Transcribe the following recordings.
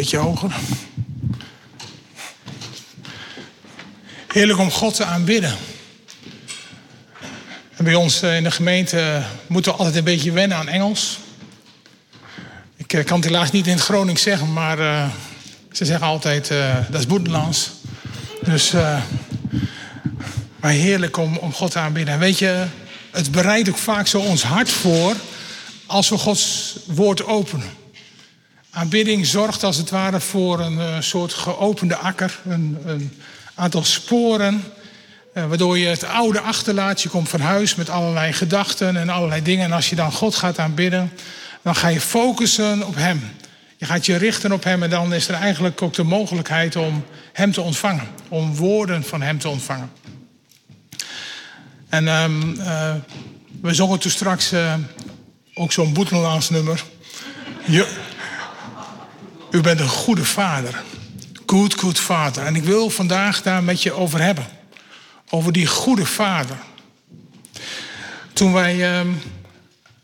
beetje hoger. Heerlijk om God te aanbidden. En bij ons eh, in de gemeente moeten we altijd een beetje wennen aan Engels. Ik eh, kan het helaas niet in het Gronings zeggen, maar uh, ze zeggen altijd dat is Boetenlands. Dus, maar heerlijk om, om God te aanbidden. En weet je, het bereidt ook vaak zo ons hart voor als we Gods woord openen. Aanbidding zorgt als het ware voor een uh, soort geopende akker, een, een aantal sporen, uh, waardoor je het oude achterlaat. Je komt van huis met allerlei gedachten en allerlei dingen. En als je dan God gaat aanbidden, dan ga je focussen op Hem. Je gaat je richten op Hem en dan is er eigenlijk ook de mogelijkheid om Hem te ontvangen, om woorden van Hem te ontvangen. En um, uh, we zongen toen straks ook zo'n Boetenlands nummer. U bent een goede vader. Good, good vader. En ik wil vandaag daar met je over hebben. Over die goede vader. Toen wij uh,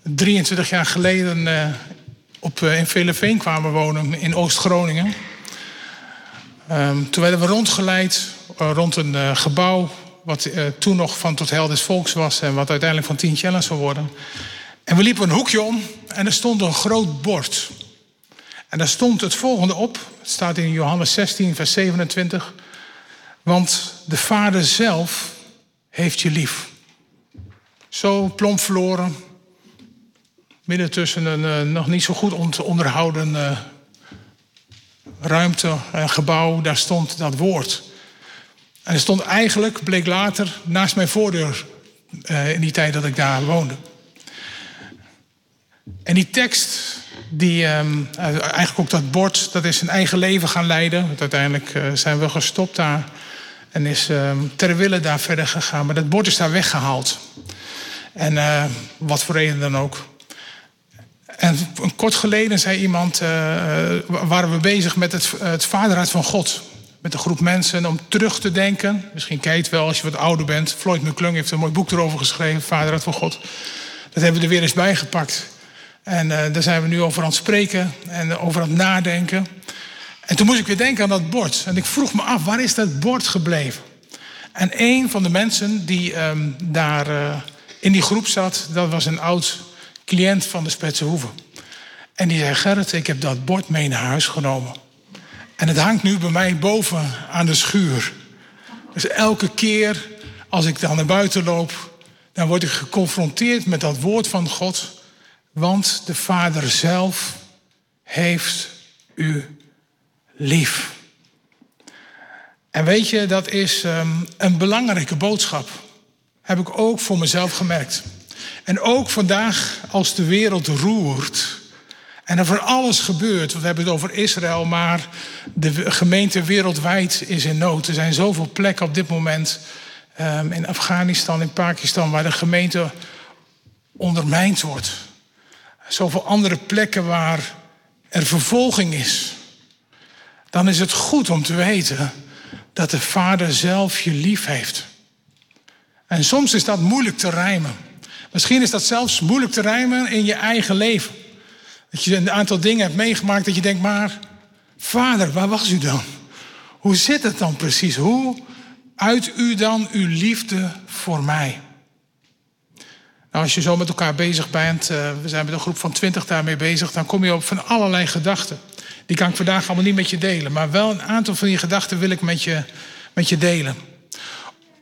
23 jaar geleden uh, op, uh, in Veleveen kwamen wonen, in Oost-Groningen. Um, toen werden we rondgeleid uh, rond een gebouw. wat toen nog van Tot Hel des Volks was. en wat uiteindelijk van 10 Challenge zou worden. En we liepen een hoekje om en er stond een groot bord. En daar stond het volgende op. Het staat in Johannes 16, vers 27. Want de Vader zelf heeft je lief. Zo plomp verloren. Midden tussen een uh, nog niet zo goed onderhouden uh, ruimte en gebouw. Daar stond dat woord. En er stond eigenlijk, bleek later, naast mijn voordeur. Uh, in die tijd dat ik daar woonde. En die tekst, die, um, eigenlijk ook dat bord, dat is zijn eigen leven gaan leiden. Want uiteindelijk uh, zijn we gestopt daar en is um, ter daar verder gegaan. Maar dat bord is daar weggehaald. En uh, wat voor reden dan ook. En kort geleden zei iemand, waren we bezig met het, het van God. Met een groep mensen om terug te denken. Misschien ken je het wel als je wat ouder bent. Floyd McClung heeft een mooi boek erover geschreven, Vaderhart van God. Dat hebben we er weer eens bijgepakt. En uh, daar zijn we nu over aan het spreken en over aan het nadenken. En toen moest ik weer denken aan dat bord. En ik vroeg me af, waar is dat bord gebleven? En een van de mensen die um, daar uh, in die groep zat, dat was een oud cliënt van de Spetse Hoeve. En die zei, Gerrit, ik heb dat bord mee naar huis genomen. En het hangt nu bij mij boven aan de schuur. Dus elke keer als ik dan naar buiten loop, dan word ik geconfronteerd met dat woord van God. Want de Vader zelf heeft u lief. En weet je, dat is um, een belangrijke boodschap. Heb ik ook voor mezelf gemerkt. En ook vandaag, als de wereld roert. En er van alles gebeurt. We hebben het over Israël, maar de gemeente wereldwijd is in nood. Er zijn zoveel plekken op dit moment. Um, in Afghanistan, in Pakistan, waar de gemeente ondermijnd wordt zoveel andere plekken waar er vervolging is, dan is het goed om te weten dat de Vader zelf je lief heeft. En soms is dat moeilijk te rijmen. Misschien is dat zelfs moeilijk te rijmen in je eigen leven. Dat je een aantal dingen hebt meegemaakt dat je denkt, maar Vader, waar was u dan? Hoe zit het dan precies? Hoe uit u dan uw liefde voor mij? Nou, als je zo met elkaar bezig bent, uh, we zijn met een groep van twintig daarmee bezig, dan kom je op van allerlei gedachten. Die kan ik vandaag allemaal niet met je delen, maar wel een aantal van die gedachten wil ik met je, met je delen.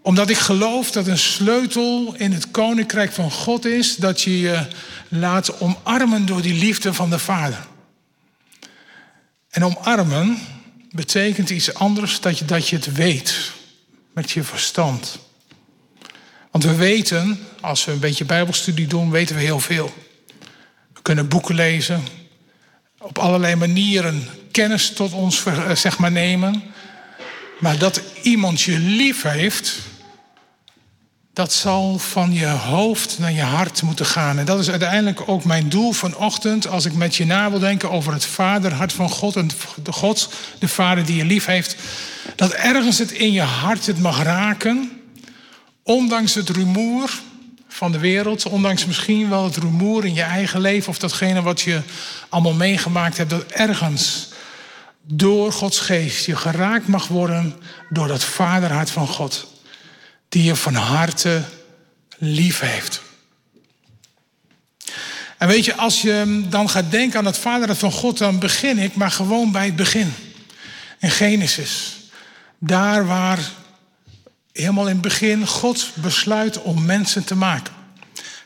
Omdat ik geloof dat een sleutel in het koninkrijk van God is dat je je laat omarmen door die liefde van de Vader. En omarmen betekent iets anders dat je, dat je het weet met je verstand. Want we weten, als we een beetje Bijbelstudie doen, weten we heel veel. We kunnen boeken lezen, op allerlei manieren kennis tot ons eh, zeg maar, nemen. Maar dat iemand je lief heeft, dat zal van je hoofd naar je hart moeten gaan. En dat is uiteindelijk ook mijn doel vanochtend als ik met je na wil denken over het vaderhart van God en de God, de Vader die je lief heeft. Dat ergens het in je hart het mag raken Ondanks het rumoer van de wereld, ondanks misschien wel het rumoer in je eigen leven of datgene wat je allemaal meegemaakt hebt, dat ergens door Gods geest je geraakt mag worden door dat vaderhart van God. Die je van harte lief heeft. En weet je, als je dan gaat denken aan het vaderhart van God, dan begin ik maar gewoon bij het begin. In Genesis. Daar waar helemaal in het begin God besluit om mensen te maken.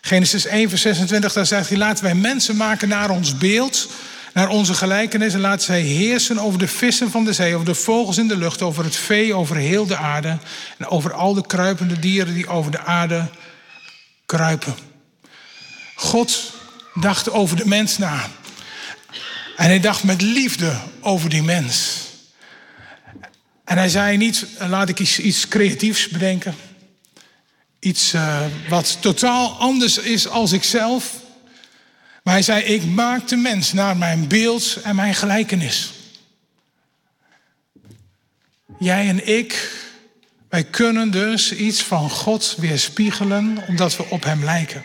Genesis 1, vers 26, daar zegt hij: Laten wij mensen maken naar ons beeld, naar onze gelijkenis. En laten zij heersen over de vissen van de zee, over de vogels in de lucht, over het vee, over heel de aarde. En over al de kruipende dieren die over de aarde kruipen. God dacht over de mens na. En hij dacht met liefde over die mens. En hij zei niet, laat ik iets, iets creatiefs bedenken. Iets uh, wat totaal anders is als ikzelf. Maar hij zei, ik maak de mens naar mijn beeld en mijn gelijkenis. Jij en ik, wij kunnen dus iets van God weerspiegelen omdat we op Hem lijken.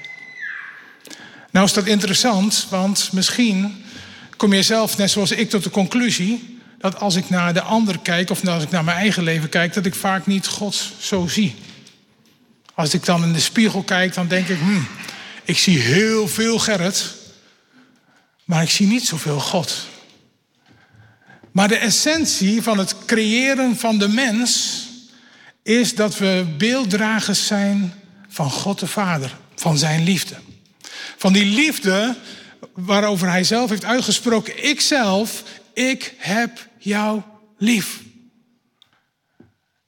Nou is dat interessant, want misschien kom je zelf, net zoals ik, tot de conclusie dat als ik naar de ander kijk of als ik naar mijn eigen leven kijk, dat ik vaak niet God zo zie. Als ik dan in de spiegel kijk, dan denk ik, hmm, ik zie heel veel Gerrit, maar ik zie niet zoveel God. Maar de essentie van het creëren van de mens is dat we beelddragers zijn van God de Vader, van zijn liefde. Van die liefde waarover hij zelf heeft uitgesproken, ik zelf, ik heb jou lief.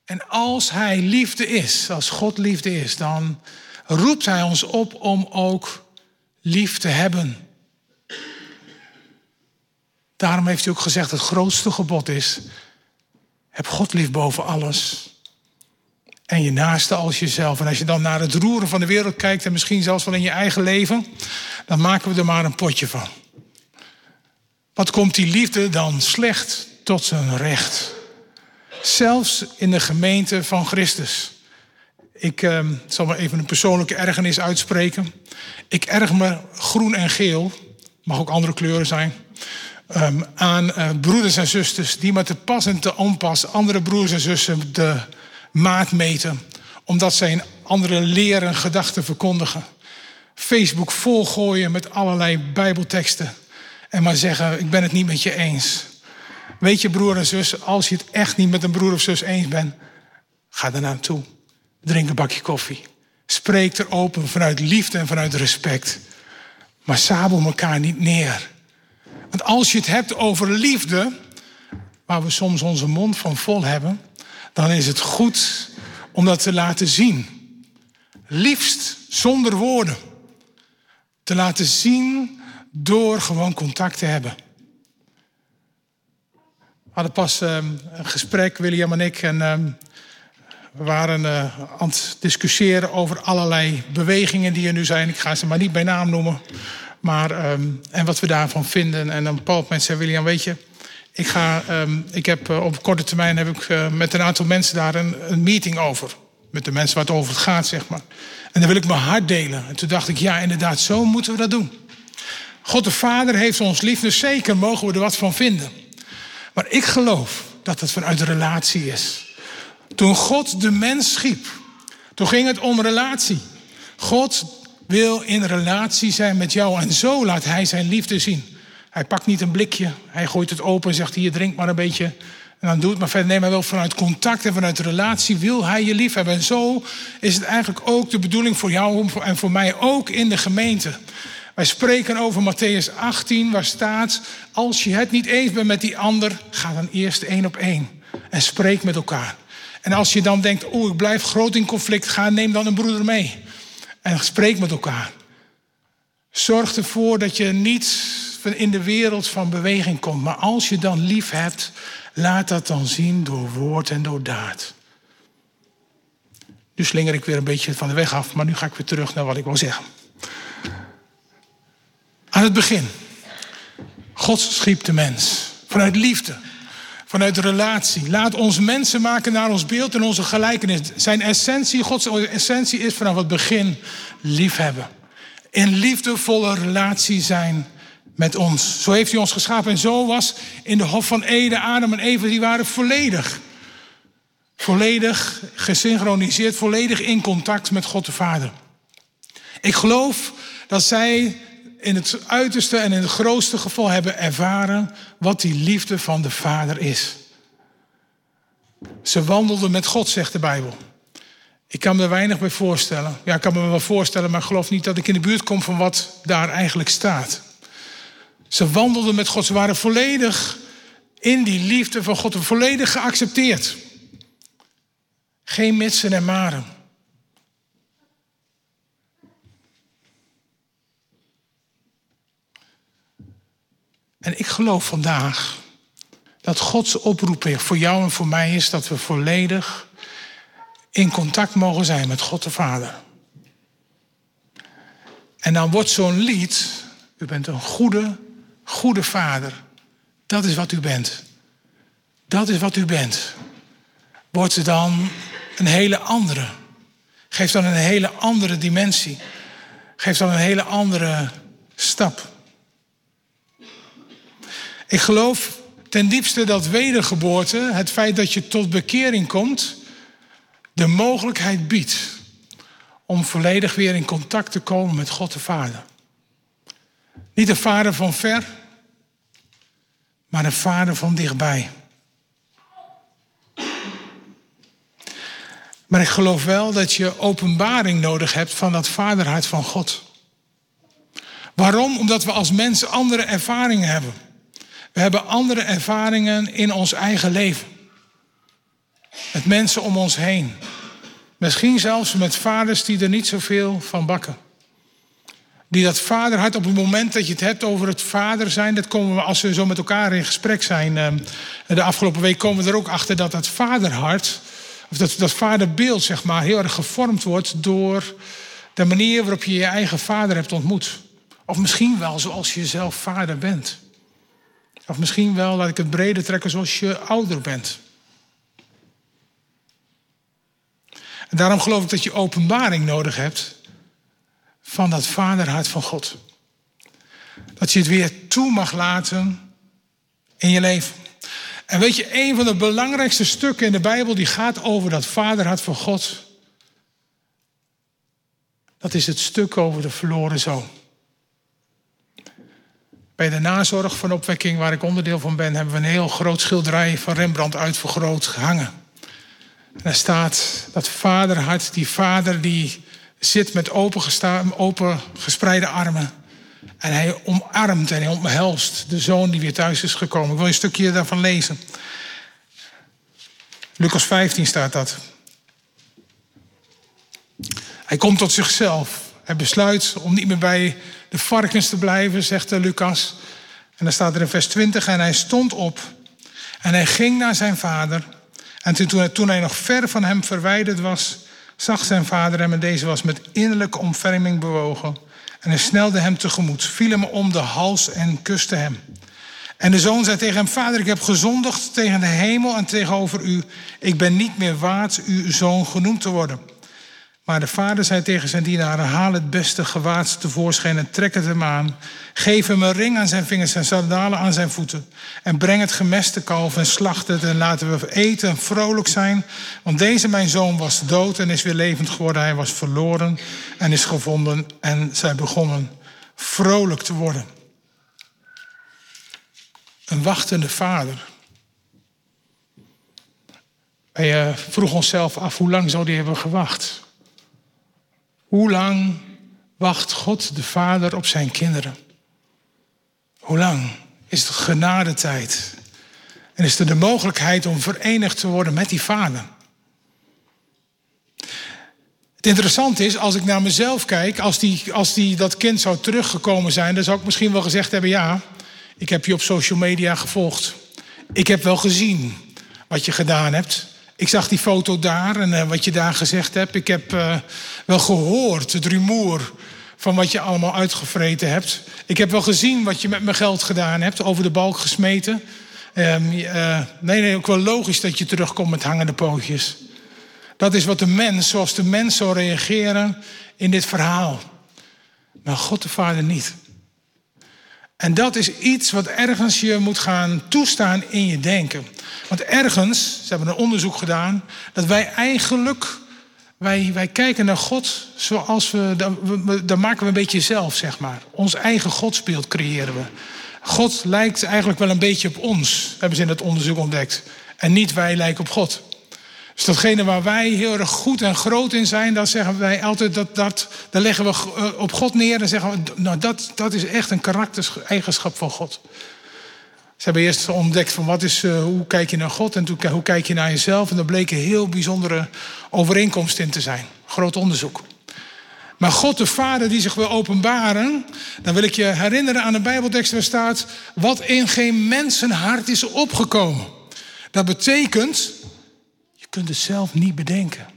En als hij liefde is, als God liefde is, dan roept hij ons op om ook lief te hebben. Daarom heeft hij ook gezegd: het grootste gebod is: heb God lief boven alles. En je naaste als jezelf. En als je dan naar het roeren van de wereld kijkt, en misschien zelfs wel in je eigen leven, dan maken we er maar een potje van. Wat komt die liefde dan slecht tot zijn recht? Zelfs in de gemeente van Christus. Ik uh, zal maar even een persoonlijke ergernis uitspreken. Ik erg me groen en geel, mag ook andere kleuren zijn, um, aan uh, broeders en zusters die met te pas en te onpas andere broers en zussen de maat meten, omdat zij een andere leren gedachten verkondigen. Facebook volgooien met allerlei Bijbelteksten en maar zeggen: Ik ben het niet met je eens. Weet je, broer en zus, als je het echt niet met een broer of zus eens bent, ga er naartoe. Drink een bakje koffie. Spreek er open vanuit liefde en vanuit respect. Maar sabel elkaar niet neer. Want als je het hebt over liefde, waar we soms onze mond van vol hebben, dan is het goed om dat te laten zien. Liefst zonder woorden. Te laten zien door gewoon contact te hebben. Hadden pas ehm, een gesprek, William en ik, en ehm, we waren uh, aan het discussiëren over allerlei bewegingen die er nu zijn. Ik ga ze maar niet bij naam noemen. Maar, um, en wat we daarvan vinden. En dan Paul met zei William, weet je, ik, ga, ik heb uh, op korte termijn heb ik uh, met een aantal mensen daar een, een, meeting over. Met de mensen waar het over gaat, zeg maar. En dan wil ik mijn hart delen. En toen dacht ik, ja, inderdaad, zo moeten we dat doen. God de Vader heeft ons lief, dus zeker mogen we er wat van vinden. Maar ik geloof dat het vanuit relatie is. Toen God de mens schiep, toen ging het om relatie. God wil in relatie zijn met jou en zo laat Hij zijn liefde zien. Hij pakt niet een blikje, hij gooit het open en zegt hier drink maar een beetje. En dan doet het maar verder. Nee, maar wel vanuit contact en vanuit relatie wil hij je lief hebben. En zo is het eigenlijk ook de bedoeling voor jou en voor mij ook in de gemeente. Wij spreken over Matthäus 18, waar staat: Als je het niet eens bent met die ander, ga dan eerst één op één en spreek met elkaar. En als je dan denkt: Oh, ik blijf groot in conflict, ga, neem dan een broeder mee en spreek met elkaar. Zorg ervoor dat je niet in de wereld van beweging komt, maar als je dan lief hebt, laat dat dan zien door woord en door daad. Nu slinger ik weer een beetje van de weg af, maar nu ga ik weer terug naar wat ik wil zeggen. Aan het begin. God schiep de mens. Vanuit liefde. Vanuit relatie. Laat ons mensen maken naar ons beeld en onze gelijkenis. Zijn essentie, Gods essentie is vanaf het begin liefhebben. In liefdevolle relatie zijn met ons. Zo heeft hij ons geschapen. En zo was in de Hof van Eden, Adam en Eva, die waren volledig. Volledig gesynchroniseerd, volledig in contact met God de Vader. Ik geloof dat zij in het uiterste en in het grootste geval hebben ervaren wat die liefde van de Vader is. Ze wandelden met God, zegt de Bijbel. Ik kan me er weinig bij voorstellen. Ja, ik kan me wel voorstellen, maar geloof niet dat ik in de buurt kom van wat daar eigenlijk staat. Ze wandelden met God. Ze waren volledig in die liefde van God. Volledig geaccepteerd. Geen mitsen en maren. En ik geloof vandaag dat Gods oproep voor jou en voor mij is dat we volledig in contact mogen zijn met God de Vader. En dan wordt zo'n lied, u bent een goede, goede vader. Dat is wat u bent. Dat is wat u bent. Wordt dan een hele andere. Geeft dan een hele andere dimensie. Geeft dan een hele andere stap. Ik geloof ten diepste dat wedergeboorte, het feit dat je tot bekering komt, de mogelijkheid biedt om volledig weer in contact te komen met God de Vader. Niet een vader van ver, maar een vader van dichtbij. Maar ik geloof wel dat je openbaring nodig hebt van dat vaderhart van God. Waarom? Omdat we als mensen andere ervaringen hebben. We hebben andere ervaringen in ons eigen leven. Met mensen om ons heen. Misschien zelfs met vaders die er niet zoveel van bakken. Die dat vaderhart op het moment dat je het hebt over het vader zijn, dat komen we als we zo met elkaar in gesprek zijn. Ehm, de afgelopen week komen we er ook achter dat dat vaderhart, of dat, dat vaderbeeld zeg maar, heel erg gevormd wordt door de manier waarop je je eigen vader hebt ontmoet. Of misschien wel zoals je zelf vader bent. Of misschien wel, laat ik het breder trekken, zoals je ouder bent. En daarom geloof ik dat je openbaring nodig hebt van dat vaderhart van God. Dat je het weer toe mag laten in je leven. En weet je, een van de belangrijkste stukken in de Bijbel die gaat over dat vaderhart van God. Dat is het stuk over de verloren zoon. Bij de nazorg van opwekking, waar ik onderdeel van ben, hebben we een heel groot schilderij van Rembrandt uitvergroot gehangen. En daar staat dat vaderhart, die vader die zit met open, open gespreide armen. En hij omarmt en hij omhelst de zoon die weer thuis is gekomen. Ik wil een stukje daarvan lezen. Lucas 15 staat dat. Hij komt tot zichzelf. Hij besluit om niet meer bij de varkens te blijven, zegt Lucas. En dan staat er in vers 20: En hij stond op en hij ging naar zijn vader. En toen, toen hij nog ver van hem verwijderd was, zag zijn vader hem en deze was met innerlijke omverming bewogen. En hij snelde hem tegemoet, viel hem om de hals en kuste hem. En de zoon zei tegen hem: Vader, ik heb gezondigd tegen de hemel en tegenover u. Ik ben niet meer waard uw zoon genoemd te worden. Maar de vader zei tegen zijn dienaren: Haal het beste gewaad tevoorschijn en trek het hem aan. Geef hem een ring aan zijn vingers en sandalen aan zijn voeten. En breng het gemeste kalf en slacht het en laten we eten en vrolijk zijn. Want deze mijn zoon was dood en is weer levend geworden. Hij was verloren en is gevonden. En zij begonnen vrolijk te worden. Een wachtende vader. Wij eh, vroegen onszelf af hoe lang zou die hebben gewacht. Hoe lang wacht God de Vader op zijn kinderen? Hoe lang is het genadetijd? En is er de mogelijkheid om verenigd te worden met die Vader? Het interessante is, als ik naar mezelf kijk, als, die, als die, dat kind zou teruggekomen zijn, dan zou ik misschien wel gezegd hebben: ja, ik heb je op social media gevolgd. Ik heb wel gezien wat je gedaan hebt. Ik zag die foto daar en uh, wat je daar gezegd hebt. Ik heb uh, wel gehoord het rumoer van wat je allemaal uitgevreten hebt. Ik heb wel gezien wat je met mijn geld gedaan hebt, over de balk gesmeten. Um, uh, nee, nee, ook wel logisch dat je terugkomt met hangende pootjes. Dat is wat de mens, zoals de mens zou reageren in dit verhaal. Maar God de Vader niet. En dat is iets wat ergens je moet gaan toestaan in je denken. Want ergens, ze hebben een onderzoek gedaan, dat wij eigenlijk, wij, wij kijken naar God zoals we, dan maken we een beetje zelf, zeg maar. Ons eigen godsbeeld creëren we. God lijkt eigenlijk wel een beetje op ons, hebben ze in dat onderzoek ontdekt. En niet wij lijken op God. Dus datgene waar wij heel erg goed en groot in zijn, dan zeggen wij altijd dat, dat dan leggen we eh, op God neer en zeggen we, nou dat, dat is echt een karaktereigenschap van God. Ze hebben eerst ontdekt van wat is, uh, hoe kijk je naar God en toen, hoe kijk je naar jezelf. En daar bleken heel bijzondere overeenkomsten in te zijn. Groot onderzoek. Maar God de Vader die zich wil openbaren, dan wil ik je herinneren aan de Bijbeltekst waar staat, wat in geen mensenhart is opgekomen. Dat betekent, kunt het zelf niet bedenken.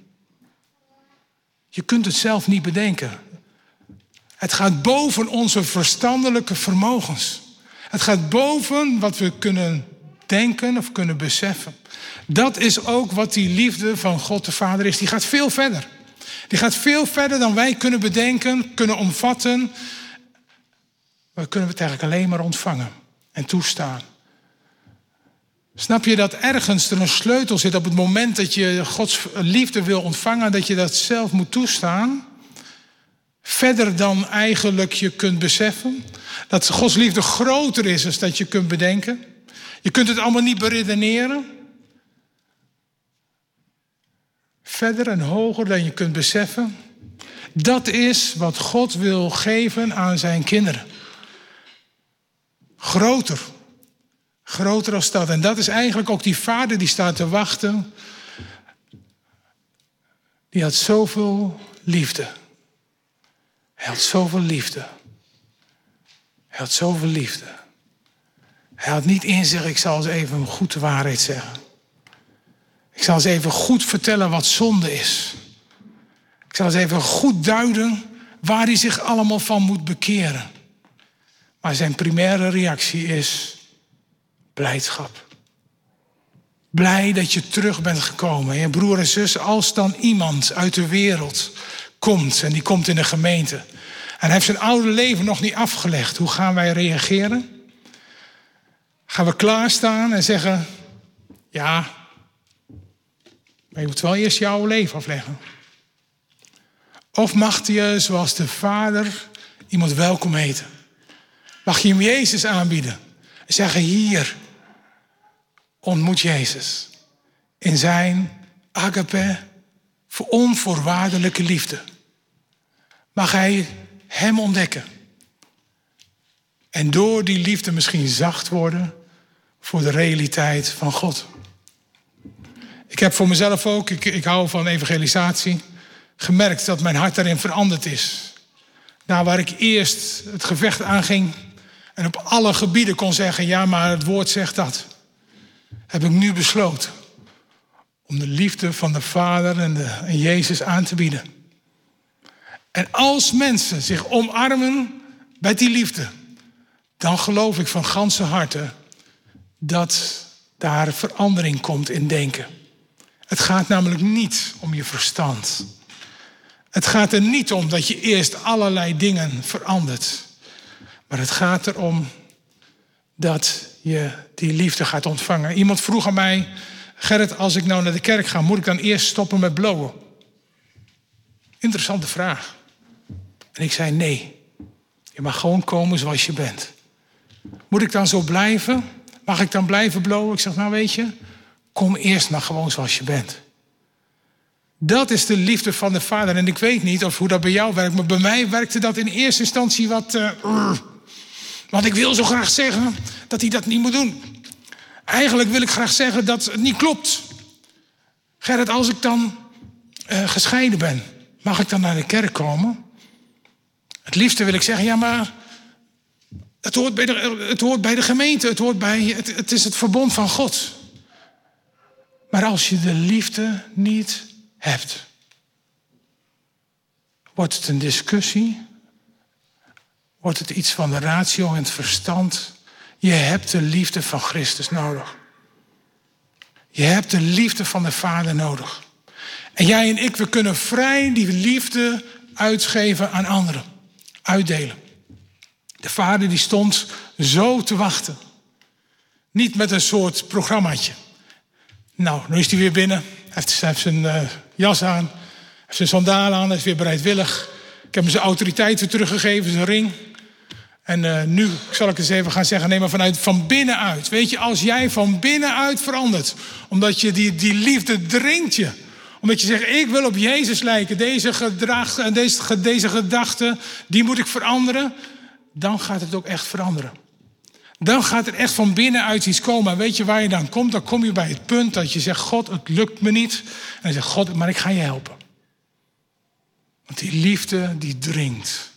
Je kunt het zelf niet bedenken. Het gaat boven onze verstandelijke vermogens. Het gaat boven wat we kunnen denken of kunnen beseffen. Dat is ook wat die liefde van God de Vader is. Die gaat veel verder. Die gaat veel verder dan wij kunnen bedenken, kunnen omvatten. We kunnen het eigenlijk alleen maar ontvangen en toestaan. Snap je dat ergens er een sleutel zit op het moment dat je Gods liefde wil ontvangen, dat je dat zelf moet toestaan? Verder dan eigenlijk je kunt beseffen. Dat Gods liefde groter is dan dat je kunt bedenken. Je kunt het allemaal niet beredeneren. Verder en hoger dan je kunt beseffen. Dat is wat God wil geven aan zijn kinderen. Groter. Groter als dat. En dat is eigenlijk ook die vader die staat te wachten. Die had zoveel liefde. Hij had zoveel liefde. Hij had zoveel liefde. Hij had niet in zich, ik zal eens even goed de waarheid zeggen. Ik zal eens even goed vertellen wat zonde is. Ik zal eens even goed duiden waar hij zich allemaal van moet bekeren. Maar zijn primaire reactie is blijdschap. Blij dat je terug bent gekomen. Je broer en zus, als dan iemand uit de wereld komt en die komt in de gemeente. En heeft zijn oude leven nog niet afgelegd. Hoe gaan wij reageren? Gaan we klaarstaan en zeggen: Ja, maar je moet wel eerst jouw leven afleggen. Of mag je, zoals de Vader, iemand welkom heten? Mag je hem Jezus aanbieden? En zeggen: Hier, ontmoet Jezus. In zijn agape, onvoorwaardelijke liefde. Mag hij hem ontdekken. En door die liefde misschien zacht worden voor de realiteit van God. Ik heb voor mezelf ook, ik, ik hou van evangelisatie, gemerkt dat mijn hart daarin veranderd is. Daar waar ik eerst het gevecht aanging en op alle gebieden kon zeggen, ja maar het woord zegt dat. Heb ik nu besloten om de liefde van de Vader en, de, en Jezus aan te bieden. En als mensen zich omarmen met die liefde, dan geloof ik van ganse harte dat daar verandering komt in denken. Het gaat namelijk niet om je verstand. Het gaat er niet om dat je eerst allerlei dingen verandert. Maar het gaat erom dat je die liefde gaat ontvangen. Iemand vroeg aan mij, Gerrit, als ik nou naar de kerk ga, moet ik dan eerst stoppen met blowen? Interessante vraag. En ik zei nee. Je mag gewoon komen zoals je bent. Moet ik dan zo blijven? Mag ik dan blijven blowen? Ik zeg, nou weet je, kom eerst maar gewoon zoals je bent. Dat is de liefde van de Vader. En ik weet niet of hoe dat bij jou werkt, maar bij mij werkte dat in eerste instantie wat. Uh, want ik wil zo graag zeggen dat hij dat niet moet doen. Eigenlijk wil ik graag zeggen dat het niet klopt. Gerrit, als ik dan uh, gescheiden ben, mag ik dan naar de kerk komen? Het liefste wil ik zeggen, ja, maar het hoort bij de, het hoort bij de gemeente, het, hoort bij, het, het is het verbond van God. Maar als je de liefde niet hebt, wordt het een discussie, wordt het iets van de ratio en het verstand. Je hebt de liefde van Christus nodig. Je hebt de liefde van de Vader nodig. En jij en ik, we kunnen vrij die liefde uitgeven aan anderen uitdelen. De vader die stond zo te wachten. Niet met een soort programmaatje. Nou, nu is hij weer binnen. Hij heeft, zijn uh, jas aan. heeft zijn sandalen aan. Hij is weer bereidwillig. Ik heb hem zijn autoriteit weer teruggegeven, zijn ring. En uh, nu zal ik eens even gaan zeggen, neem maar vanuit van binnenuit. Weet je, als jij van binnenuit verandert, omdat je die, die liefde dringt je. Omdat je zegt, ik wil op Jezus lijken, deze gedrag en deze, deze gedachten, die moet ik veranderen. Dan gaat het ook echt veranderen. Dan gaat er echt van binnenuit iets komen. En weet je waar je dan komt? Dan kom je bij het punt dat je zegt, God, het lukt me niet. En je zegt, God, maar ik ga je helpen. Want die liefde, die dringt.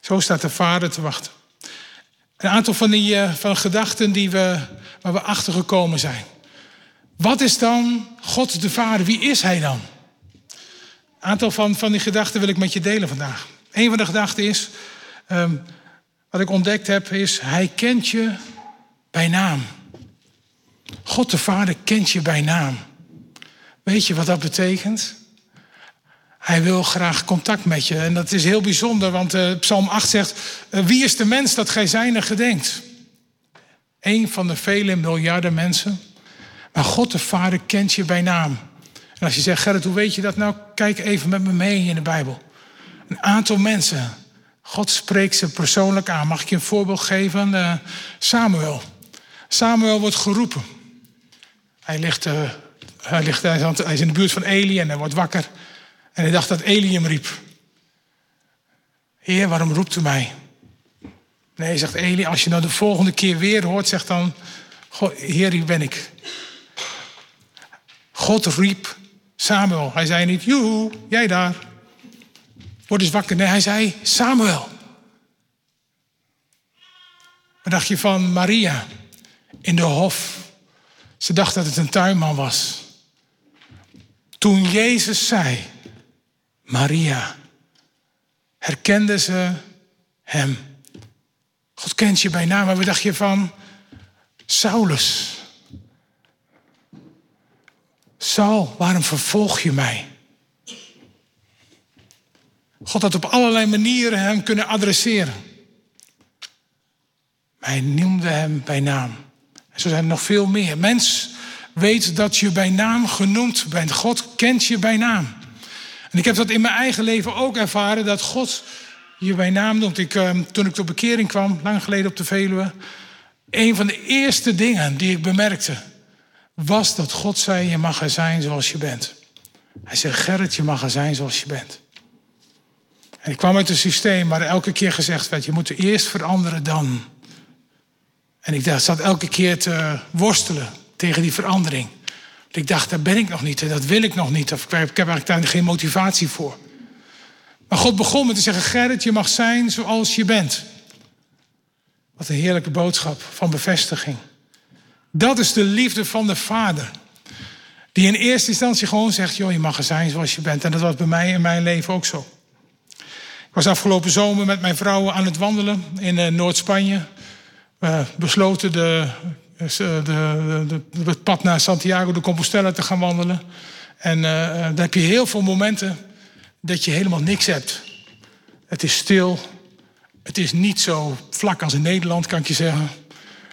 Zo staat de Vader te wachten. Een aantal van die uh, van gedachten die we, waar we achter gekomen zijn. Wat is dan God de Vader? Wie is Hij dan? Een aantal van, van die gedachten wil ik met je delen vandaag. Een van de gedachten is, um, wat ik ontdekt heb, is Hij kent je bij naam. God de Vader kent je bij naam. Weet je wat dat betekent? Hij wil graag contact met je. En dat is heel bijzonder, want uh, Psalm 8 zegt: uh, Wie is de mens dat gij zijne gedenkt? Eén van de vele miljarden mensen. Maar God de Vader kent je bij naam. En als je zegt, Gerrit, hoe weet je dat nou? Kijk even met me mee in de Bijbel. Een aantal mensen. God spreekt ze persoonlijk aan. Mag ik je een voorbeeld geven? Uh, Samuel. Samuel wordt geroepen. Hij, ligt, hij, ligt, hij is in de buurt van Eli en hij wordt wakker. En hij dacht dat Eli hem riep. Heer, waarom roept u mij? Nee, zegt Eli, als je nou de volgende keer weer hoort, zegt dan, Heer, hier ben ik. God riep Samuel. Hij zei niet, joehoe, jij daar. Word eens wakker. Nee, hij zei, Samuel. Wat dacht je van Maria in de hof? Ze dacht dat het een tuinman was. Toen Jezus zei, Maria, herkende ze hem. God kent je bij naam, maar wat dacht je van Saulus? Saul, waarom vervolg je mij? God had op allerlei manieren hem kunnen adresseren. Maar hij noemde hem bij naam. En zo zijn er nog veel meer. Mens weet dat je bij naam genoemd bent. God kent je bij naam. En ik heb dat in mijn eigen leven ook ervaren, dat God je bij naam noemt. Ik, uh, toen ik tot bekering kwam, lang geleden op de Veluwe, een van de eerste dingen die ik bemerkte, was dat God zei, je mag er zijn zoals je bent. Hij zei, Gerrit, je mag er zijn zoals je bent. En ik kwam uit een systeem waar elke keer gezegd werd, je moet eerst veranderen dan. En ik zat elke keer te worstelen tegen die verandering. Ik dacht, daar ben ik nog niet en dat wil ik nog niet. Of ik heb eigenlijk daar geen motivatie voor. Maar God begon met te zeggen, Gerrit, je mag zijn zoals je bent. Wat een heerlijke boodschap van bevestiging. Dat is de liefde van de Vader. Die in eerste instantie gewoon zegt, joh, je mag er zijn zoals je bent. En dat was bij mij in mijn leven ook zo. Ik was afgelopen zomer met mijn vrouw aan het wandelen in eh, Noord-Spanje. We besloten de dus, de, het pad naar Santiago de Compostela te gaan wandelen. En uh, daar heb je heel veel momenten dat je helemaal niks hebt. Het is stil. Het is niet zo vlak als in Nederland, kan ik je zeggen.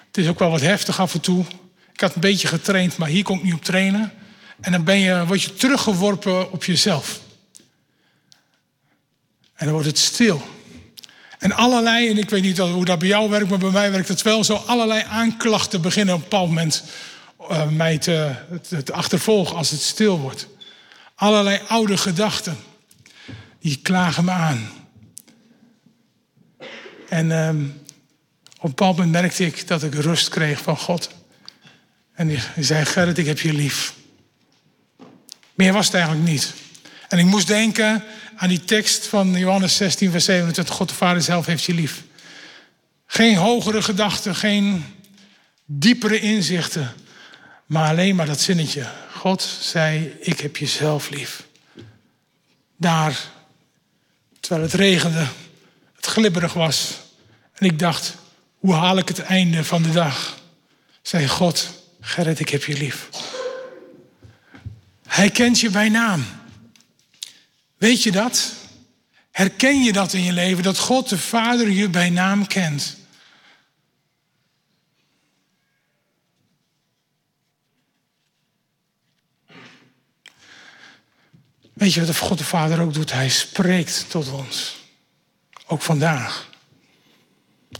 Het is ook wel wat heftig af en toe. Ik had een beetje getraind, maar hier kon ik niet op trainen. En dan ben je, word je teruggeworpen op jezelf. En dan wordt het stil. En allerlei, en ik weet niet hoe dat bij jou werkt, maar bij mij werkt het wel zo. Allerlei aanklachten beginnen op een bepaald moment uh, mij te, te, te, achtervolgen als het stil wordt. Allerlei oude gedachten, die klagen me aan. En um, op een bepaald moment merkte ik dat ik rust kreeg van God. En die zei, Gerrit, ik heb je lief. Meer was het eigenlijk niet. En ik moest denken aan die tekst van Johannes 16, vers 27. God de Vader zelf heeft je lief. Geen hogere gedachten, geen diepere inzichten. Maar alleen maar dat zinnetje. God zei, ik heb je zelf lief. Daar, terwijl het regende, het glibberig was. En ik dacht, hoe haal ik het einde van de dag? Zei God, Gerrit, ik heb je lief. Hij kent je bij naam. Weet je dat? Herken je dat in je leven, dat God de Vader je bij naam kent? Weet je wat God de Vader ook doet? Hij spreekt tot ons. Ook vandaag.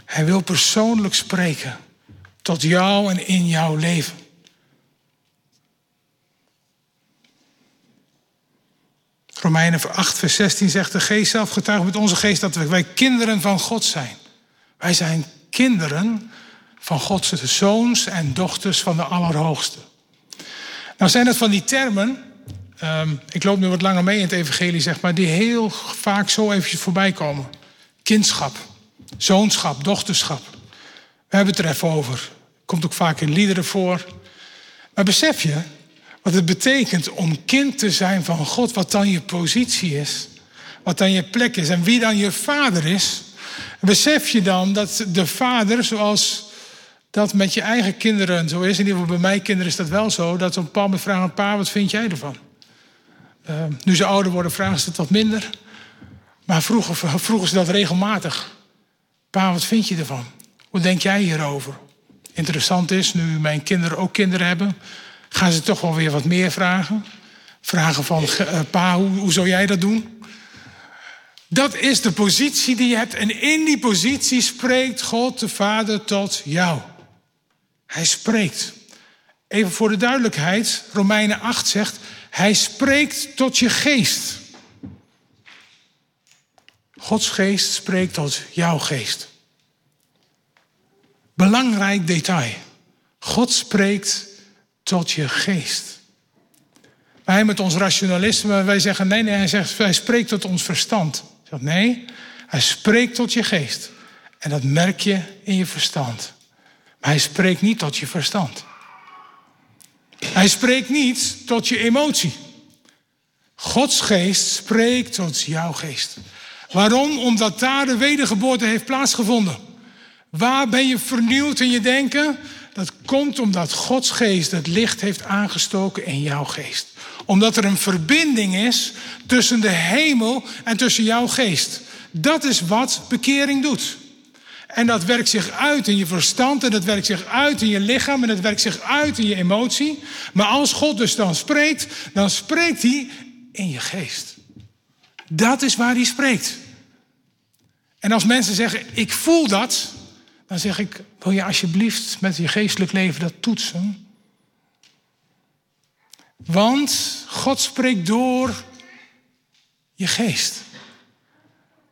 Hij wil persoonlijk spreken tot jou en in jouw leven. Romeinen 8, vers 16 zegt de geest zelf getuigt met onze geest dat wij kinderen van God zijn. Wij zijn kinderen van Gods zoons en dochters van de Allerhoogste. Nou zijn het van die termen, ehm, ik loop nu wat langer mee in het evangelie zeg maar, die heel vaak zo eventjes voorbij komen. Kindschap, zoonschap, dochterschap. We hebben het er even over. Komt ook vaak in liederen voor. Maar besef je wat het betekent om kind te zijn van God, wat dan je positie is, wat dan je plek is en wie dan je vader is? Besef je dan dat de vader, zoals dat met je eigen kinderen zo is, in ieder geval bij mijn kinderen is dat wel zo, dat een bepaald moment vragen: Pa, wat vind jij ervan? Uh, nu ze ouder worden, vragen ze het wat minder. Maar vroeger vroegen ze dat regelmatig. Pa, wat vind je ervan? Hoe denk jij hierover? Interessant is, nu mijn kinderen ook kinderen hebben, gaan ze toch wel weer wat meer vragen. Vragen van, uh, pa, hoe, hoe zou jij dat doen? Dat is de positie die je hebt. En in die positie spreekt God de Vader tot jou. Hij spreekt. Even voor de duidelijkheid, Romeinen 8 zegt, hij spreekt tot je geest. Gods geest spreekt tot jouw geest. Belangrijk detail. God spreekt tot je geest. Wij met ons rationalisme, wij zeggen nee, nee, hij zegt, hij spreekt tot ons verstand. Zegt nee, hij spreekt tot je geest. En dat merk je in je verstand. Maar hij spreekt niet tot je verstand. Hij spreekt niet tot je emotie. Gods geest spreekt tot jouw geest. Waarom? Omdat daar de wedergeboorte heeft plaatsgevonden. Waar ben je vernieuwd in je denken? Dat komt omdat Gods geest het licht heeft aangestoken in jouw geest. Omdat er een verbinding is tussen de hemel en tussen jouw geest. Dat is wat bekering doet. En dat werkt zich uit in je verstand en dat werkt zich uit in je lichaam en dat werkt zich uit in je emotie. Maar als God dus dan spreekt, dan spreekt hij in je geest. Dat is waar hij spreekt. En als mensen zeggen, ik voel dat, dan zeg ik, wil je alsjeblieft met je geestelijk leven dat toetsen? Want God spreekt door je geest.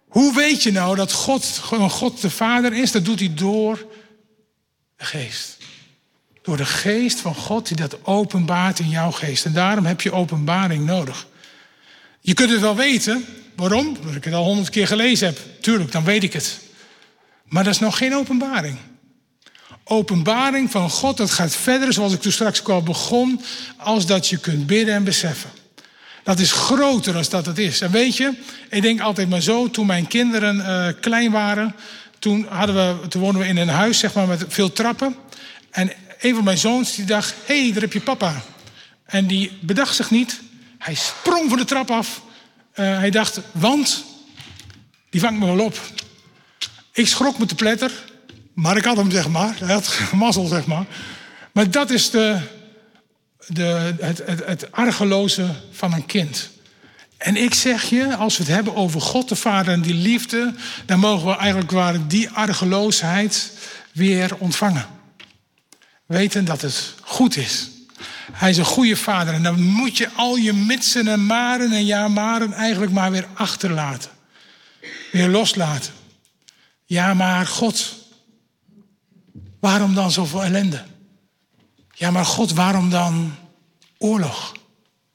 Hoe weet je nou dat God God de Vader is? Dat doet hij door de geest. Door de geest van God die dat openbaart in jouw geest. En daarom heb je openbaring nodig. Je kunt het wel weten. Waarom? Omdat ik het al honderd keer gelezen heb. Tuurlijk, dan weet ik het. Maar dat is nog geen openbaring. Openbaring van God, dat gaat verder, zoals ik toen straks al begon, als dat je kunt bidden en beseffen. Dat is groter als dat het is. En weet je, ik denk altijd maar zo, toen mijn kinderen uh, klein waren, toen, hadden we, toen woonden we in een huis zeg maar, met veel trappen. En een van mijn zoons die dacht, hé, hey, daar heb je papa. En die bedacht zich niet. Hij sprong van de trap af. Uh, hij dacht, want die vangt me wel op. Ik schrok me te pletter, maar ik had hem, zeg maar. Hij had mazzel, zeg maar. Maar dat is de, de, het, het, het argeloze van een kind. En ik zeg je, als we het hebben over God de Vader en die liefde, dan mogen we eigenlijk waar die argeloosheid weer ontvangen. Weten dat het goed is. Hij is een goede vader en dan moet je al je mitsen en maren en ja maren eigenlijk maar weer achterlaten. Weer loslaten. Ja, maar God, waarom dan zoveel ellende? Ja, maar God, waarom dan oorlog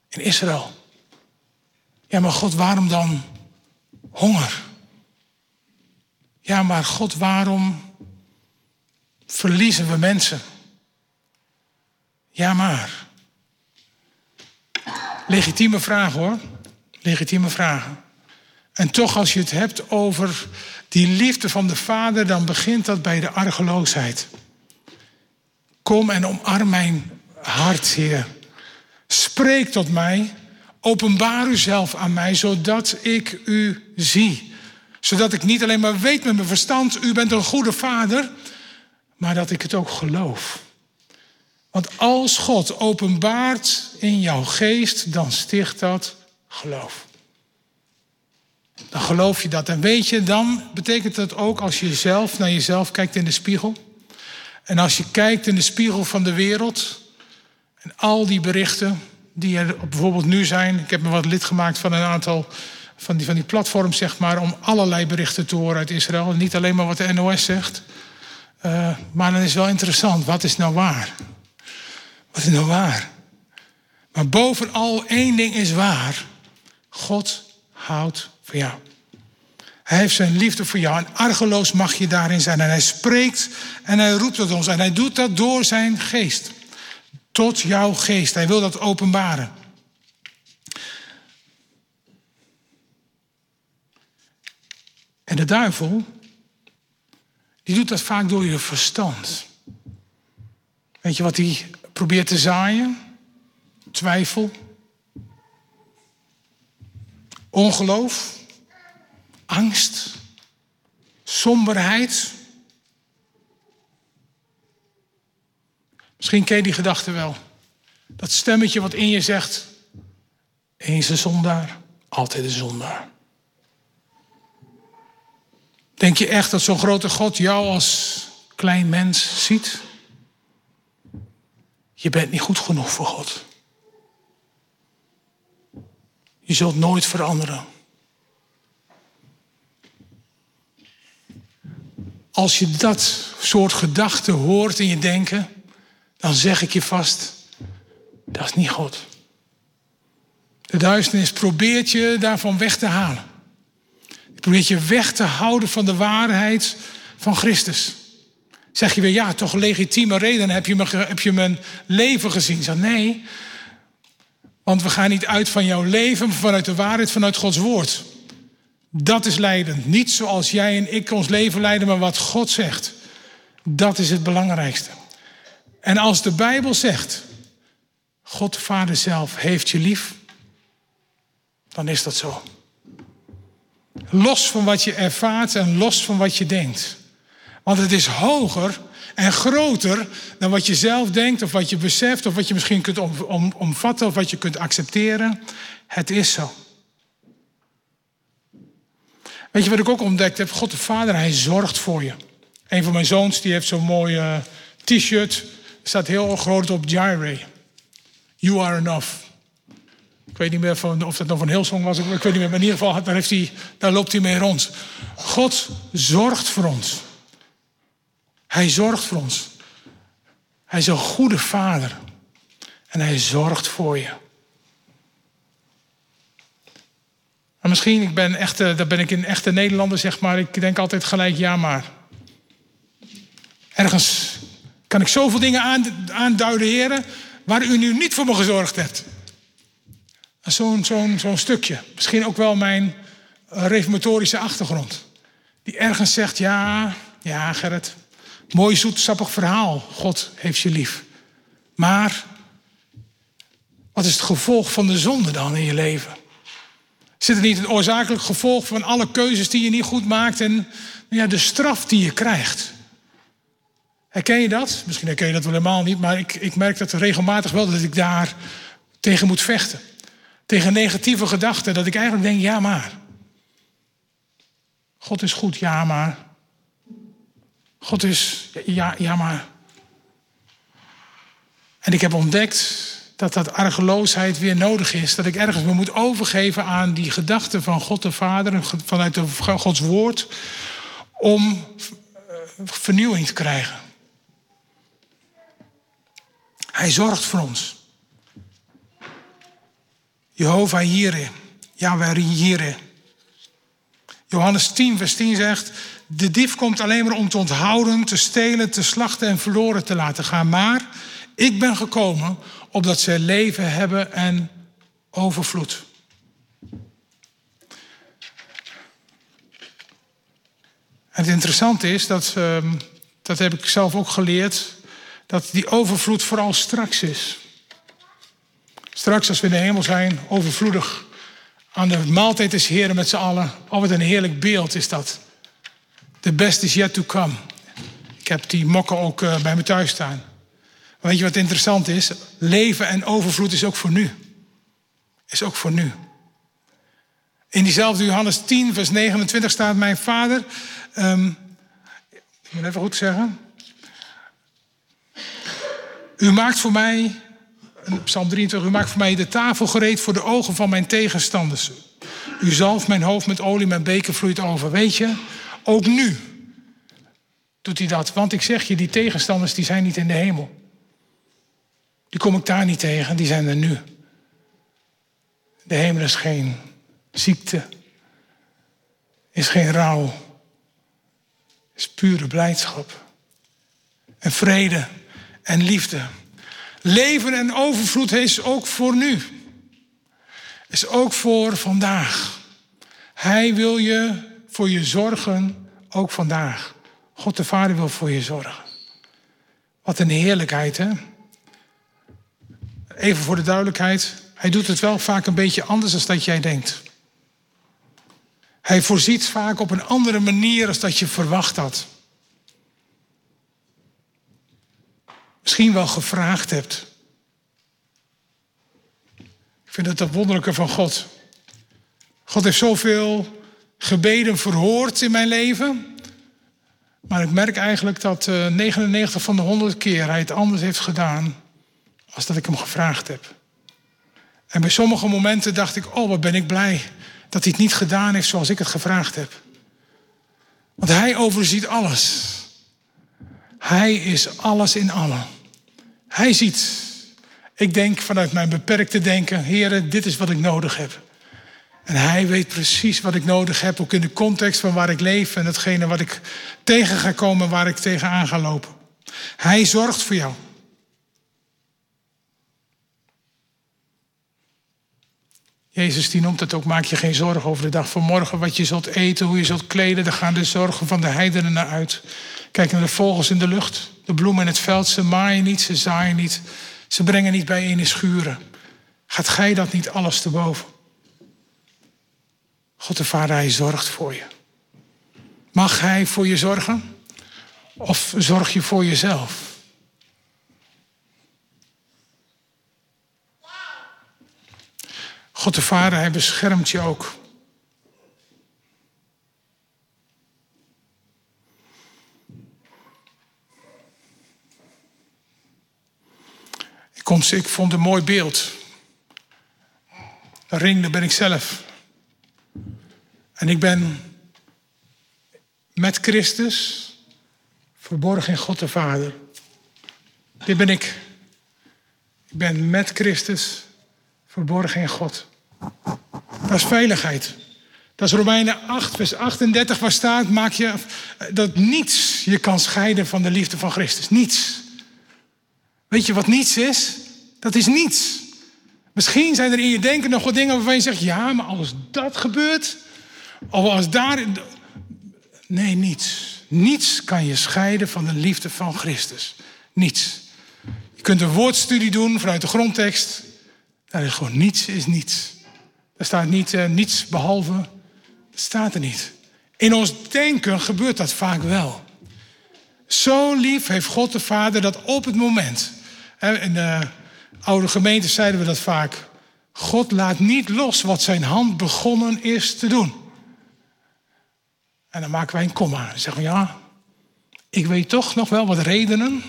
in Israël? Ja, maar God, waarom dan honger? Ja, maar God, waarom verliezen we mensen? Ja, maar. Legitieme vragen hoor. Legitieme vragen. En toch, als je het hebt over die liefde van de Vader, dan begint dat bij de argeloosheid. Kom en omarm mijn hart, Heer. Spreek tot mij, Openbaar uzelf aan mij, zodat ik u zie. Zodat ik niet alleen maar weet met mijn verstand, u bent een goede vader, maar dat ik het ook geloof. Want als God openbaart in jouw geest, dan sticht dat geloof. Dan geloof je dat. En weet je, dan betekent dat ook als je zelf naar jezelf kijkt in de spiegel. En als je kijkt in de spiegel van de wereld. En al die berichten die er bijvoorbeeld nu zijn. Ik heb me wat lid gemaakt van een aantal van die, van die platforms, zeg maar. Om allerlei berichten te horen uit Israël. Niet alleen maar wat de NOS zegt. Uh, maar dan is wel interessant. Wat is nou waar? Wat is nou waar? Maar bovenal één ding is waar. God houdt van jou. Hij heeft zijn liefde voor jou en argeloos mag je daarin zijn. En hij spreekt en hij roept tot ons en hij doet dat door zijn geest. Tot jouw geest. Hij wil dat openbaren. En de duivel, die doet dat vaak door je verstand. Weet je wat hij probeert te zaaien? Twijfel, ongeloof, angst, somberheid. Misschien ken je die gedachte wel. Dat stemmetje wat in je zegt: eens een zondaar, altijd een zondaar. Denk je echt dat zo'n grote God jou als klein mens ziet? Je bent niet goed genoeg voor God. Je zult nooit veranderen. Als je dat soort gedachten hoort in je denken, dan zeg ik je vast, dat is niet God. De duisternis probeert je daarvan weg te halen. Die probeert je weg te houden van de waarheid van Christus. Zeg je weer, ja, toch legitieme reden, heb je, me, heb je mijn leven gezien? Zeg, nee, want we gaan niet uit van jouw leven, maar vanuit de waarheid, vanuit Gods woord. Dat is leidend. Niet zoals jij en ik ons leven leiden, maar wat God zegt. Dat is het belangrijkste. En als de Bijbel zegt, God de Vader zelf heeft je lief, dan is dat zo. Los van wat je ervaart en los van wat je denkt. Want het is hoger en groter dan wat je zelf denkt of wat je beseft of wat je misschien kunt om, omvatten of wat je kunt accepteren. Het is zo. Weet je wat ik ook ontdekt heb? God de Vader, hij zorgt voor je. Een van mijn zoons die heeft zo'n mooi uh, t-shirt. staat heel groot op Jireh. You are enough. Ik weet niet meer van, of dat nog een heel song was. Ik weet niet meer. Maar in ieder geval, daar, heeft hij, daar loopt hij mee rond. God zorgt voor ons. Hij zorgt voor ons. Hij is een goede vader. En hij zorgt voor je. Maar misschien, ik ben echte, daar ben ik een echte Nederlander, zeg maar. Ik denk altijd gelijk ja maar. Ergens kan ik zoveel dingen aanduiden, heren, waar u nu niet voor me gezorgd hebt. Zo'n zo'n stukje. Misschien ook wel mijn reformatorische achtergrond. Die ergens zegt, ja, ja Gerrit, mooi zoet sappig verhaal. God heeft je lief. Maar, wat is het gevolg van de zonde dan in je leven? Zit er niet een oorzakelijk gevolg van alle keuzes die je niet goed maakt en ja, de straf die je krijgt? Herken je dat? Misschien herken je dat wel helemaal niet, maar ik, ik merk dat regelmatig wel dat ik daar tegen moet vechten. Tegen negatieve gedachten, dat ik eigenlijk denk, ja maar. God is goed, ja maar. God is, ja, ja maar. En ik heb ontdekt dat dat argeloosheid weer nodig is. Dat ik ergens me moet overgeven aan die gedachten van God de Vader, vanuit Gods woord, om eh, vernieuwing te krijgen. Hij zorgt voor ons. Jehovah Jireh, Yahweh Jireh. Johannes 10, vers 10 zegt: De dief komt alleen maar om te onthouden, te stelen, te slachten en verloren te laten gaan. Maar ik ben gekomen opdat zij leven hebben en overvloed. En het interessante is, dat, ehm, dat heb ik zelf ook geleerd, dat die overvloed vooral straks is. Straks als we in de hemel zijn, overvloedig aan de maaltijd des Heren met z'n allen. Oh, wat een heerlijk beeld is dat. The best is yet to come. Ik heb die mokken ook uh, bij me thuis staan. weet je wat interessant is? Leven en overvloed is ook voor nu. Is ook voor nu. In diezelfde Johannes 10, vers 29 staat: Mijn vader. Um, ik moet even goed zeggen. U maakt voor mij, Psalm 23, u maakt voor mij de tafel gereed voor de ogen van mijn tegenstanders. U zalft mijn hoofd met olie, mijn beker vloeit over. Weet je, ook nu doet hij dat. Want ik zeg je, die tegenstanders die zijn niet in de hemel. Die kom ik daar niet tegen, die zijn er nu. De hemel is geen ziekte, is geen rouw, is pure blijdschap en vrede en liefde. Leven en overvloed is ook voor nu. Is ook voor vandaag. Hij wil je voor je zorgen, ook vandaag. God de Vader wil voor je zorgen. Wat een heerlijkheid, hè? Even voor de duidelijkheid. Hij doet het wel vaak een beetje anders dan dat jij denkt. Hij voorziet vaak op een andere manier dan dat je verwacht had. Misschien wel gevraagd hebt. Ik vind het het wonderlijke van God. God heeft zoveel gebeden verhoord in mijn leven. Maar ik merk eigenlijk dat 99 eh, van de 100 keer hij het anders heeft gedaan als dat ik hem gevraagd heb. En bij sommige momenten dacht ik, oh wat ben ik blij dat hij het niet gedaan heeft zoals ik het gevraagd heb. Want hij overziet alles. Hij is alles in allen. Hij ziet. Ik denk vanuit mijn beperkte denken, heren, dit is wat ik nodig heb. En hij weet precies wat ik nodig heb, ook in de context van waar ik leef en hetgene wat ik tegen ga komen, waar ik tegenaan ga lopen. Hij zorgt voor jou. Jezus die noemt het ook, maak je geen zorgen over de dag van morgen, wat je zult eten, hoe je zult kleden. Daar gaan de zorgen van de heidenen naar uit. Kijk naar de vogels in de lucht, de bloemen in het veld. Ze maaien niet, ze zaaien niet. Ze brengen niet bijeen in schuren. Gaat gij dat niet alles te boven? God de Vader, hij zorgt voor je. Mag hij voor je zorgen? Of zorg je voor jezelf? God de Vader, hij beschermt je ook. Ik, vond een mooi beeld. Een ring, daar ben ik zelf. En ik ben met Christus verborgen in God de Vader. Dit ben ik. Ik ben met Christus verborgen in God. Dat is veiligheid. Dat is Romeinen 8, vers 38, waar staat: maak je dat niets je kan scheiden van de liefde van Christus. Niets. Weet je wat niets is? Dat is niets. Misschien zijn er in je denken nog wat dingen waarvan je zegt: ja, maar als dat gebeurt, of als daar. Nee, niets. Niets kan je scheiden van de liefde van Christus. Niets. Je kunt een woordstudie doen vanuit de grondtekst. Daar is gewoon niets is niets. Er staat niet uh, niets behalve. Dat staat er niet. In ons denken gebeurt dat vaak wel. Zo lief heeft God de Vader dat op het moment. In de oude gemeente zeiden we dat vaak. God laat niet los wat zijn hand begonnen is te doen. En dan maken wij een komma. Dan zeggen we ja, ik weet toch nog wel wat redenen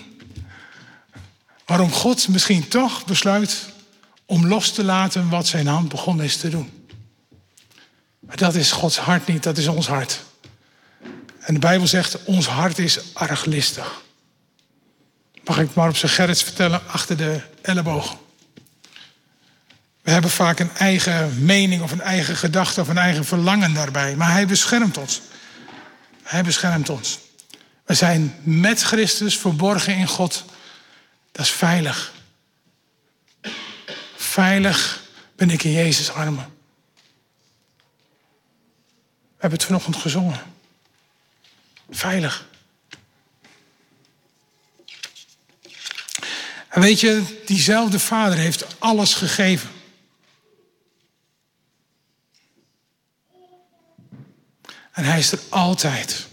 waarom God misschien toch besluit om los te laten wat zijn hand begonnen is te doen. Maar dat is Gods hart niet, dat is ons hart. En de Bijbel zegt, ons hart is arglistig. Mag ik maar op zijn gerrits vertellen, achter de elleboog. We hebben vaak een eigen mening of een eigen gedachte of een eigen verlangen daarbij. Maar hij beschermt ons. Hij beschermt ons. We zijn met Christus verborgen in God. Dat is veilig. Veilig ben ik in Jezus' armen. We hebben het vanochtend gezongen. Veilig. En weet je, diezelfde vader heeft alles gegeven. En hij is er altijd.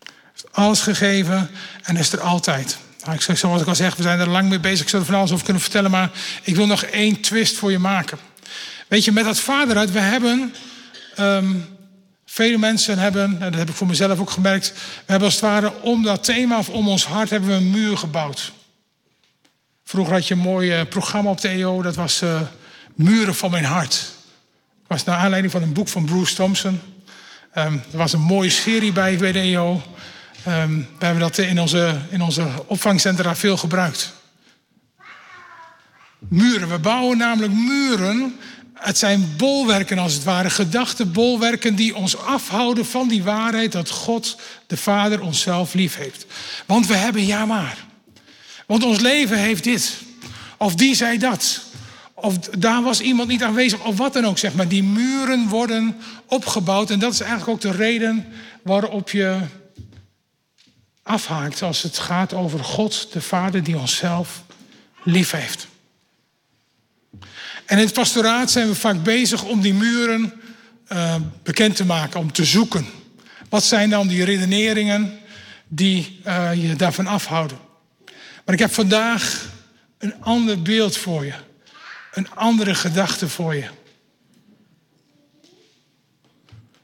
Hij heeft alles gegeven en is er altijd. Nou, ik zeg, zoals ik al zeg, we zijn er lang mee bezig. Ik zou er van alles over kunnen vertellen, maar ik wil nog één twist voor je maken. Weet je, met dat vaderhart, we hebben. Um, vele mensen hebben, en dat heb ik voor mezelf ook gemerkt. We hebben als het ware om dat thema of om ons hart hebben we een muur gebouwd. Vroeger had je een mooi eh, programma op de EO, dat was uh, Muren van mijn hart. Dat was naar aanleiding van een boek van Bruce Thompson. Um, er was een mooie serie bij de EO. Um, ehm, we hebben dat in onze, in onze opvangcentra veel gebruikt. Muren. We bouwen namelijk muren het zijn bolwerken als het ware, gedachtenbolwerken die ons afhouden van die waarheid dat God, de Vader, onszelf lief heeft. Want we hebben ja maar. Want ons leven heeft dit. Of die zei dat. Of daar was iemand niet aanwezig. Of wat dan ook, zeg maar. Die muren worden opgebouwd. En dat is eigenlijk ook de reden waarop je afhaakt als het gaat over God, de Vader, die onszelf lief heeft. En in het pastoraat zijn we vaak bezig om die muren uh, bekend te maken, om te zoeken. Wat zijn dan die redeneringen die uh, je daarvan afhouden? Maar ik heb vandaag een ander beeld voor je. Een andere gedachte voor je.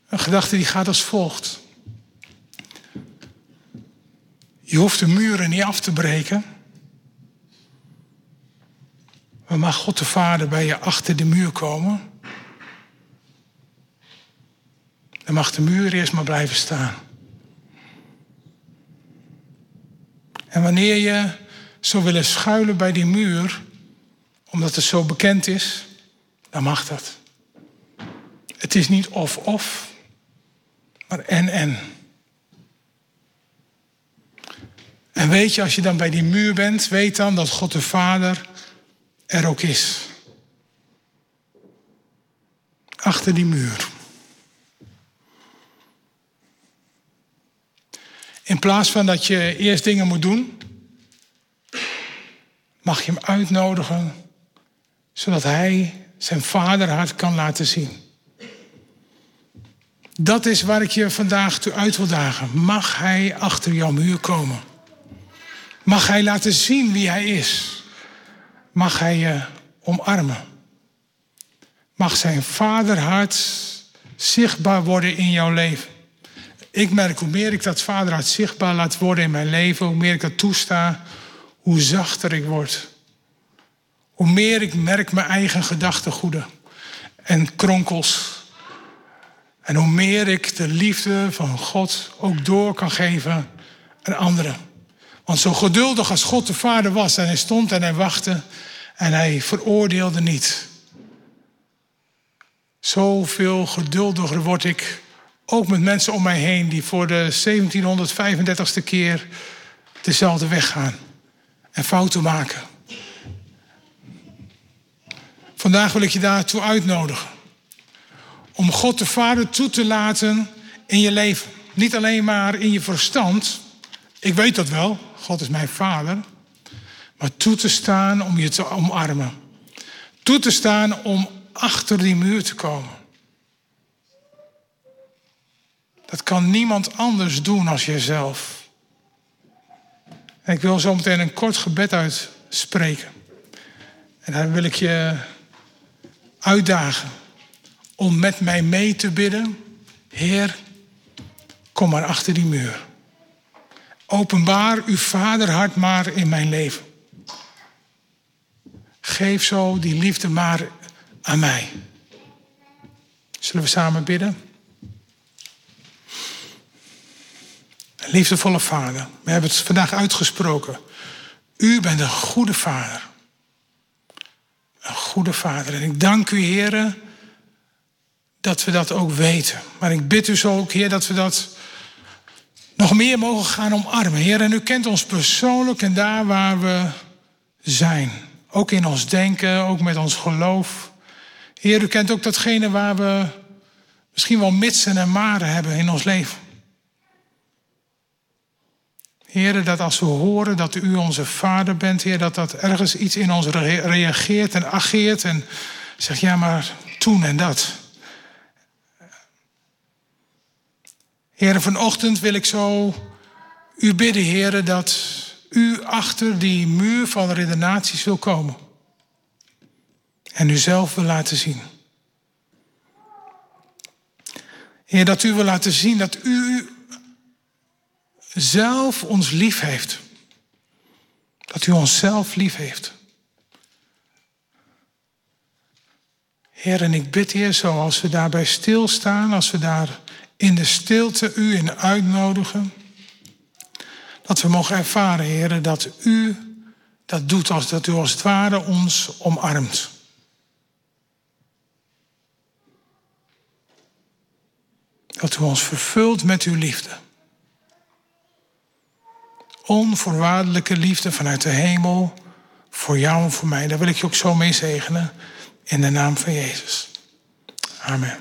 Een gedachte die gaat als volgt. Je hoeft de muren niet af te breken. Maar mag God de Vader bij je achter de muur komen? Dan mag de muur eerst maar blijven staan. En wanneer je zou willen schuilen bij die muur, omdat het zo bekend is, dan mag dat. Het is niet of-of, maar en-en. En weet je, als je dan bij die muur bent, weet dan dat God de Vader er ook is. Achter die muur. In plaats van dat je eerst dingen moet doen, mag je hem uitnodigen, zodat hij zijn vaderhart kan laten zien. Dat is waar ik je vandaag toe uit wil dagen. Mag hij achter jouw muur komen? Mag hij laten zien wie hij is? mag hij je omarmen. Mag zijn vaderhart zichtbaar worden in jouw leven. Ik merk hoe meer ik dat vaderhart zichtbaar laat worden in mijn leven, hoe meer ik dat toesta, hoe zachter ik word. Hoe meer ik merk mijn eigen gedachtegoeden en kronkels. En hoe meer ik de liefde van God ook door kan geven aan anderen. Want zo geduldig als God de Vader was en hij stond en hij wachtte en hij veroordeelde niet. Zoveel geduldiger word ik, ook met mensen om mij heen die voor de 1735ste keer dezelfde weg gaan en fouten maken. Vandaag wil ik je daartoe uitnodigen. Om God de Vader toe te laten in je leven. Niet alleen maar in je verstand. Ik weet dat wel. God is mijn vader. Maar toe te staan om je te omarmen. Toe te staan om achter die muur te komen. Dat kan niemand anders doen als jezelf. En ik wil zo meteen een kort gebed uitspreken. En daar wil ik je uitdagen om met mij mee te bidden. Heer, kom maar achter die muur. Openbaar uw vaderhart maar in mijn leven. Geef zo die liefde maar aan mij. Zullen we samen bidden? Liefdevolle Vader, we hebben het vandaag uitgesproken. U bent een goede Vader. Een goede Vader. En ik dank u, Heer, dat we dat ook weten. Maar ik bid u zo ook, Heer, dat we dat nog meer mogen gaan omarmen. Heer, en u kent ons persoonlijk en daar waar we zijn. Ook in ons denken, ook met ons geloof. Heer, u kent ook datgene waar we misschien wel mitsen en maren hebben in ons leven. Heer, dat als we horen dat u onze vader bent, Heer, dat dat ergens iets in ons reageert en ageert en zegt, ja, maar toen en dat. Heer, vanochtend wil ik zo u bidden, Heer, dat u achter die muur van redenaties wil komen. En u zelf wil laten zien. Heer, dat u wil laten zien dat u zelf ons lief heeft. Dat u onszelf lief heeft. Heer, en ik bid, Heer, zoals we daarbij stilstaan, als we daar in de stilte u in uitnodigen, dat we mogen ervaren, Heer, dat u dat doet als dat u als het ware ons omarmt. Dat u ons vervult met uw liefde. Onvoorwaardelijke liefde vanuit de hemel voor jou en voor mij. Daar wil ik je ook zo mee zegenen. In de naam van Jezus. Amen.